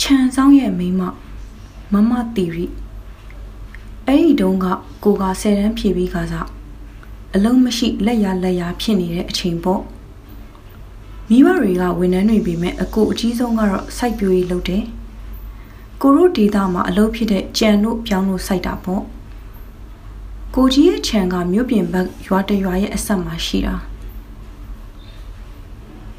ခြံဆောင်ရဲ့မိမမမတီရီအဲ့ဒီတုန်းကကိုကဆယ်တန်းဖြည့်ပြီးခါစားအလုံးမရှိလက်ရလက်ရဖြစ်နေတဲ့အချိန်ပေါ့မိဘတွေကဝန်ထမ်းတွေပေမဲ့အကိုအကြီးဆုံးကတော့စိုက်ပျိုးရေးလုပ်တယ် ကိုတို့ဒေတာမှာအလုပ်ဖြစ်တဲ့ကြံတို့ပြောင်းလို့စိုက်တာပေါ့ကိုကြီးရဲ့ခြံကမြို့ပြင်ဘက်ရွာတရွာရဲ့အဆက်မှာရှိတာ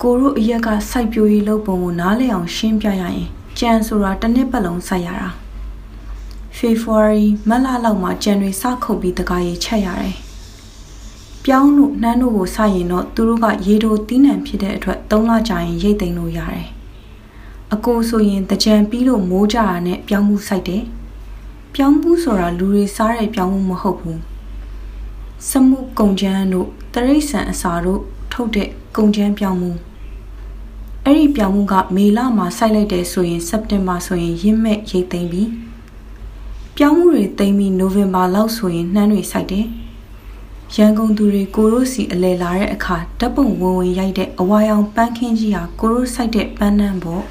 ကိုတို့အရက်ကစိုက်ပျိုးရေးလုပ်ပုံကိုနားလည်အောင်ရှင်းပြရရင်ကြံဆိုတာတစ်နှစ်ပတ်လုံးစိုက်ရတာဖေဖော်ဝါရီမတ်လလောက်မှာကြံတွေစခုတ်ပြီးတကားရီချက်ရတယ်ပြောင်းတို့နှမ်းတို့ကိုစရင်တော့သူတို့ကရေတိုတီးနှံဖြစ်တဲ့အတွက်၃လကြာရင်ရိတ်သိမ်းလို့ရတယ် အကိုဆိုရင်တကြံပြီးလို့မိုးကြတာနဲ့ပြောင်းမှုစိုက်တယ်ပြောင်းမှုဆိုတာလူတွေစားတဲ့ပြောင်းမှုမဟုတ်ဘူးစမှုကုံချမ်းတို့တရိတ်ဆန်အစာတို့ထုတ်တဲ့ကုံချမ်းပြောင်းမှုအဲ့ဒီပြောင်းမှုကမေလမှာစိုက်လိုက်တယ်ဆိုရင်စက်တင်ဘာဆိုရင်ရင့်မဲ့ရိတ်သိမ်းပြီးပြောင်းမှုတွေသိမ်းပြီးနိုဝင်ဘာလောက်ဆိုရင်နှမ်းတွေစိုက်တယ်ရန်ကုန်သူတွေကိုရိုးစီအလဲလာတဲ့အခါဓပုံဝင်ဝင်ရိုက်တဲ့အဝါရောင်ပန်းခင်းကြီးဟာကိုရိုးစိုက်တဲ့ပန်းနှံပေါ့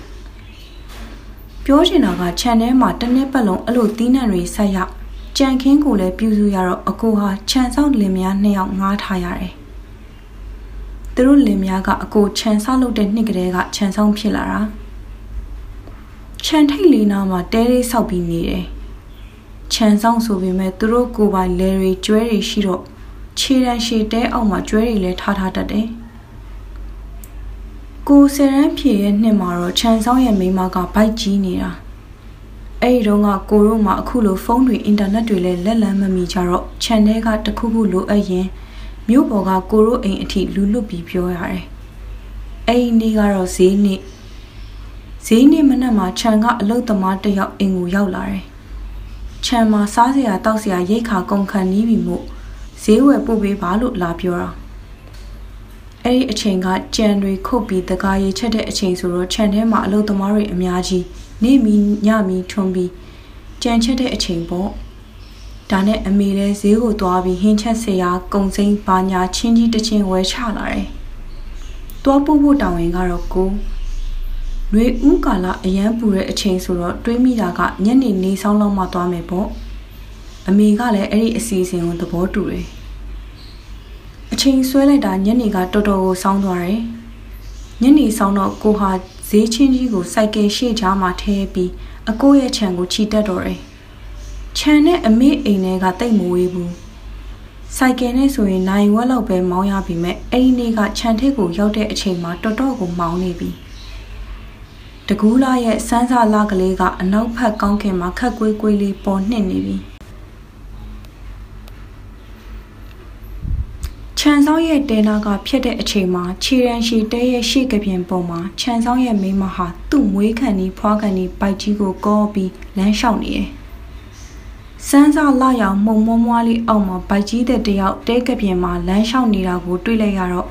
ပြောချင်တာကခြံထဲမှာတစ်နှစ်ပတ်လုံးအဲ့လိုတီးနှံတွေဆက်ရကြံခင်းကိုလည်းပြုစုရတော့အကိုဟာခြံဆောင်လင်မယားနှစ်ယောက်ငားထားရတယ်သူတို့လင်မယားကအကိုခြံဆောက်လုပ်တဲ့နှစ်ကလေးကခြံဆောင်ဖြစ်လာတာခြံထိတ်လေးနားမှာတဲလေးဆောက်ပြီးနေတယ်ခြံဆောင်ဆိုပေမဲ့သူတို့ကိုယ်ပိုင်လယ်တွေကျွဲတွေရှိတော့ခြေတံရှည်တဲအောက်မှာကျွဲတွေလည်းထားထားတတ်တယ် ကိုဆယ်ရန်ဖြည့်ရဲ့နှစ်မှာတော့ခြံဆောင်ရဲ့မိမကဘိုက်ကြီးနေတာအဲ့ဒီတော့ကကိုတို့မှာအခုလိုဖုန်းတွေအင်တာနက်တွေလည်းလက်လန်းမမီကြတော့ခြံထဲကတခုခုလိုအပ်ရင်မြို့ပေါ်ကကိုတို့အိမ်အထိလူလွတ်ပြီးပြောရတယ်အဲ့ဒီနေ့ကတော့ဈေးနေ့ဈေးနေ့မနက်မှာခြံကအလုတ်သမားတယောက်အိမ်ကိုရောက်လာတယ်ခြံမှာစားစရာတောက်စရာရိတ်ခါကုန်ခန့်နီးပြီမို့ဈေးဝယ်ပို့ပေးပါလို့လာပြောတာ အဲ့ဒီအချိန်ကကြံတွေခုတ်ပြီးတကားရီချက်တဲ့အချိန်ဆိုတော့ခြံထဲမှာအလုပ်သမားတွေအများကြီးနေမီညမီထွန်းပြီးကြံချက်တဲ့အချိန်ပေါ့ဒါနဲ့အမေလည်းဈေးကိုသွားပြီးဟင်းချက်ဆရာကုံစိမ့်ပါညာချင်းကြီးတချင်းဝဲချလာတယ်။သွားပို့ဖို့တောင်းရင်ကတော့ကိုနှွေဦးကာလအရန်ပူတဲ့အချိန်ဆိုတော့တွေးမိတာကညနေနေဆောင်လောက်မှသွားမယ်ပေါ့။အမေကလည်းအဲ့ဒီအစီအစဉ်ကိုသဘောတူတယ်။ အချိန်ဆွဲလိုက်တာညနေကတော်တော်ကိုစောင်းသွားတယ်။ညနေဆောင်တော့ကိုဟာဈေးချင်းကြီးကိုစိုက်ကယ်ရှေ့ချားမှာထဲပြီးအကိုရဲ့ခြံကိုခြိတက်တော့တယ်။ခြံနဲ့အမေအိမ်ထဲကတိတ်မဝေးဘူးဆိုင်ကယ်နဲ့ဆိုရင်နိုင်ဝက်လောက်ပဲမောင်းရပြီမဲ့အဲ့ဒီနေ့ကခြံထိပ်ကိုရောက်တဲ့အချိန်မှာတော်တော်ကိုမောင်းနေပြီတကူးလာရဲ့စန်းစာလာကလေးကအနောက်ဖက်ကောင်းခင်မှာခက်ကွေးကွေးလေးပေါ်နှင့်နေပြီ ခြံဆောင်ရဲ့တဲနာကဖြစ်တဲ့အချိန်မှာခြေရန်ရှည်တဲရဲ့ရှေ့ကပြင်ပေါ်မှာခြံဆောင်ရဲ့မိမဟာသူ့မွေးခံဒီဖွားခံဒီပိုက်ကြီးကိုကောပြီးလမ်းလျှောက်နေတယ်စန်းစားလာရောင်မှုံမွားမွားလေးအောက်မှာဗိုက်ကြီးတဲ့တယောက်တဲကပြင်မှာလမ်းလျှောက်နေတာကိုတွေ့လိုက်ရတော့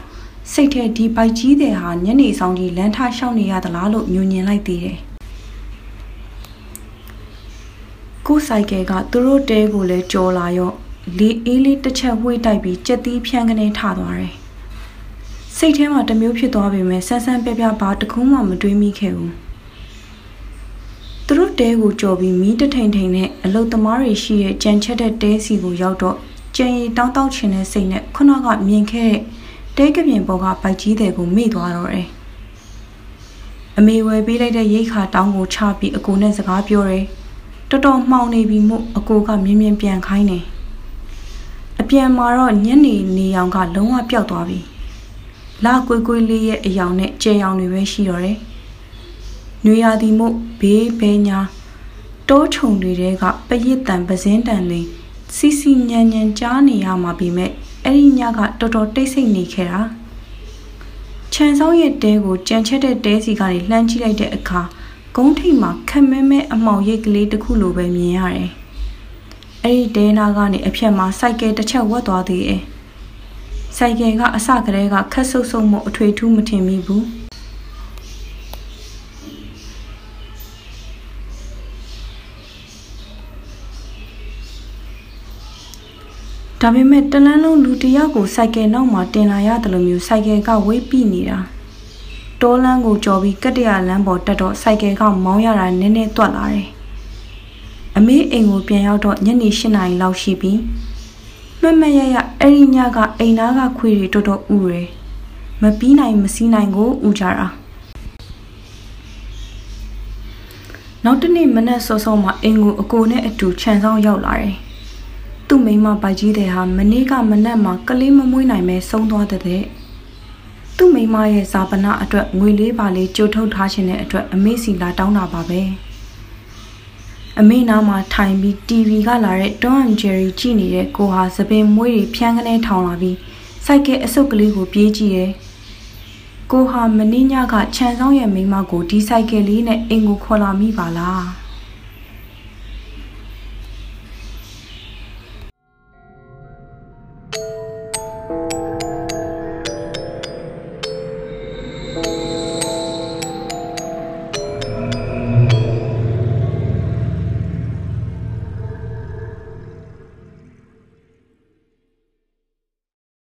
စိတ်ထဲဒီဗိုက်ကြီးတဲ့ဟာညနေဆောင်ကြီးလမ်းထလျှောက်နေရသလားလို့ညွန်ညင်လိုက်သေးတယ်။ကိုဆိုင်ကယ်ကသူတို့တဲကိုလည်းကြော်လာရော လေးအေးလေးတစ်ချက်ဝှေ့တိုက်ပြီးကြက်သီးဖြန်းကနေထသွားတယ်။စိတ်ထဲမှာတမျိုးဖြစ်သွားပေမဲ့ဆန်းဆန်းပြပြဘာတခုမှမတွေးမိခဲ့ဘူး။သူတို့တဲကိုကြော်ပြီးမီးတထိန်ထိန်နဲ့အလုတ်သမားတွေရှိတဲ့ကြံချက်တဲ့တဲစီကိုရောက်တော့ကြံရီတောင်းတောင်းချင်တဲ့စိတ်နဲ့ခုနကမြင်ခဲ့တဲ့တဲကပြင်ပေါ်ကဗိုက်ကြီးတဲ့ကိုမေ့သွားတော့တယ်။အမေဝယ်ပေးလိုက်တဲ့ရိတ်ခါတောင်းကိုချပြီးအကိုနဲ့စကားပြောတယ်။တော်တော်မှောင်နေပြီမို့အကိုကမြင်မြင်ပြန်ခိုင်းတယ်။ အပြန်မှာတော့ညနေနေရောင်ကလုံးဝပျောက်သွားပြီ။လာကွေးကွေးလေးရဲ့အယောင်နဲ့ကြဲရောင်တွေပဲရှိတော့တယ်။နွေရာသီမို့ဘေးဘဲညာတိုးချုံတွေတဲကပရစ်တန်ပစင်းတန်တွေစီစီညံညံကြားနေရမှာပြီမဲ့အဲ့ဒီညကတော်တော်တိတ်ဆိတ်နေခဲ့တာခြံဆောင်ရဲ့တဲကိုကြံချက်တဲ့တဲစီကနေလှမ်းကြည့်လိုက်တဲ့အခါကုန်းထိပ်မှာခက်မဲမဲအမောင်ရိတ်ကလေးတစ်ခုလိုပဲမြင်ရတယ် အဲ့ဒီဒဲနာကနေအဖြက်မှာစိုက်ကယ်တစ်ချက်ဝတ်သွားသေးတယ်။စိုက်ကယ်ကအစကတည်းကခက်ဆုပ်ဆုပ်မှုအထွေထူးမထင်မိဘူး။ဒါပေမဲ့တလန်းလုံးလူတယောက်ကိုစိုက်ကယ်နောက်မှာတင်လာရတယ်လို့မျိုးစိုက်ကယ်ကဝေးပြနေတာတောလန်းကိုကြော်ပြီးကတ္တရာလမ်းပေါ်တက်တော့စိုက်ကယ်ကမောင်းရတာနည်းနည်းတွက်လာတယ် အမေအိမ်ကိုပြန်ရောက်တော့ညနေ၈နာရီလောက်ရှိပြီမမရရအဲ့ဒီညကအိမ်သားကခွေတွေတော်တော်ဥရယ်မပြီးနိုင်မစည်းနိုင်ကိုဥကြတာနောက်တနေ့မနက်စောစောမှာအင်ကိုအကိုနဲ့အတူခြံဆောင်ရောက်လာတယ်။သူ့မိမပိုက်ကြီးတဲ့ဟာမနေ့ကမနက်မှာကလေးမမွေးနိုင်မဲဆုံးသွားတဲ့။သူ့မိမရဲ့ဇာပနာအတွက်ငွေလေးပါလေးကြိုထုတ်ထားခြင်းတဲ့အတွက်အမေစီလာတောင်းတာပါပဲ။ အမေနားမှာထိုင်ပြီး TV ကလာတဲ့ Tom and Jerry ကြည့်နေတဲ့ကိုဟာသပင်မွေးတွေဖြန်းကနေထောင်လာပြီးစိုက်ကဲအဆုပ်ကလေးကိုပြေးကြည့်တယ်။ကိုဟာမင်းညကခြံဆောင်ရဲ့မိမကိုဒီဆိုင်ကယ်လေးနဲ့အိမ်ကိုခေါ်လာမိပါလား